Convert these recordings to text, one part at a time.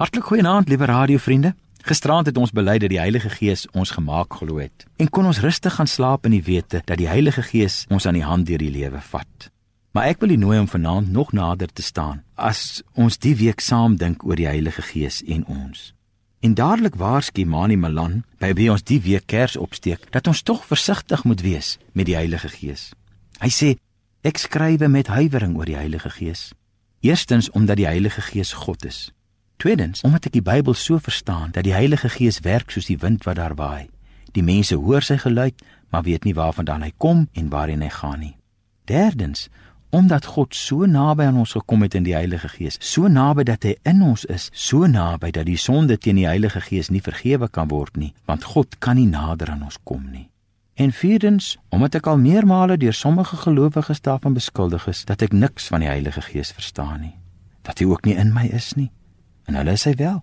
Hartlik goeienaand, liewe radiovriende. Gisterand het ons bely dat die Heilige Gees ons gemaak glo het en kon ons rustig gaan slaap in die wete dat die Heilige Gees ons aan die hand deur die lewe vat. Maar ek wil u nooi om vanaand nog nader te staan as ons die week saam dink oor die Heilige Gees en ons. En dadelik waarsku Mani Malan by wie ons die week kers opsteek dat ons tog versigtig moet wees met die Heilige Gees. Hy sê ek skrywe met huiwering oor die Heilige Gees. Eerstens omdat die Heilige Gees God is. Tweedens, omdat ek die Bybel so verstaan dat die Heilige Gees werk soos die wind wat daar waai. Die mense hoor sy geluid, maar weet nie waarvandaan hy kom en waarheen hy gaan nie. Derdens, omdat God so naby aan ons gekom het in die Heilige Gees, so naby dat hy in ons is, so naby dat die sonde teen die Heilige Gees nie vergewe kan word nie, want God kan nie nader aan ons kom nie. En vierdens, omdat ek al meermale deur sommige gelowiges daarvan beskuldig is dat ek niks van die Heilige Gees verstaan nie, dat hy ook nie in my is nie en hulle is hy wel.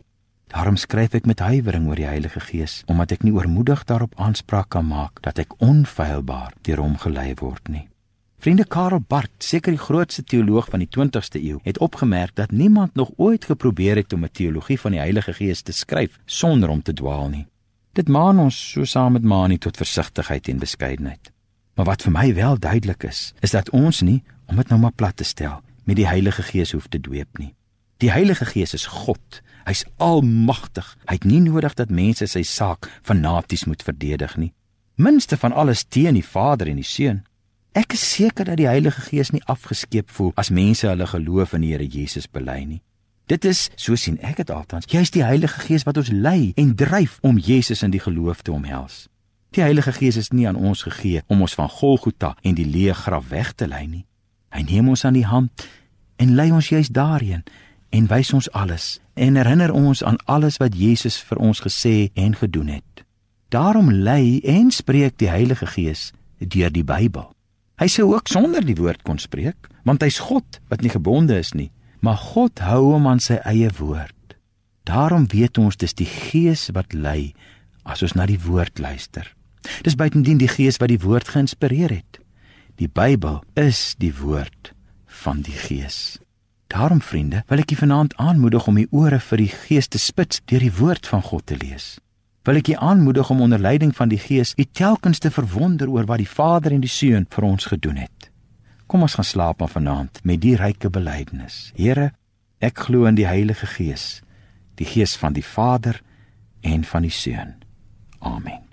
Daarom skryf ek met huiwering oor die Heilige Gees, omdat ek nie oormoedig daarop aanspraak kan maak dat ek onfeilbaar deur hom gelei word nie. Vriende Karel Barth, seker die grootste teoloog van die 20ste eeu, het opgemerk dat niemand nog ooit geprobeer het om 'n teologie van die Heilige Gees te skryf sonder om te dwaal nie. Dit maan ons so saam met Mani tot versigtigheid en beskeidenheid. Maar wat vir my wel duidelik is, is dat ons nie, om dit nou maar plat te stel, met die Heilige Gees hoef te dweep nie. Die Heilige Gees is God. Hy's almagtig. Hy het nie nodig dat mense sy saak fanaties moet verdedig nie. Minste van alles teen die Vader en die Seun. Ek is seker dat die Heilige Gees nie afgeskeep voel as mense hulle geloof in die Here Jesus bely nie. Dit is, so sien ek dit altans, juist die Heilige Gees wat ons lei en dryf om Jesus in die geloof te omhels. Die Heilige Gees is nie aan ons gegee om ons van Golgotha en die leë graf weg te lei nie. Hy neem ons aan die hand en lei ons juist daarheen en wys ons alles en herinner ons aan alles wat Jesus vir ons gesê en gedoen het. Daarom lei en spreek die Heilige Gees deur die Bybel. Hy sou ook sonder die woord kon spreek, want hy's God wat nie gebonde is nie, maar God hou hom aan sy eie woord. Daarom weet ons dis die Gees wat lei as ons na die woord luister. Dis buitendien die Gees wat die woord geïnspireer het. Die Bybel is die woord van die Gees. Daarom vriende, wil ek julle vanaand aanmoedig om u ore vir die Gees te spits deur die woord van God te lees. Wil ek julle aanmoedig om onder leiding van die Gees u telkens te verwonder oor wat die Vader en die Seun vir ons gedoen het. Kom ons gaan slaap maar vanaand met die ryke belydenis. Here, ek glo in die Heilige Gees, die Gees van die Vader en van die Seun. Amen.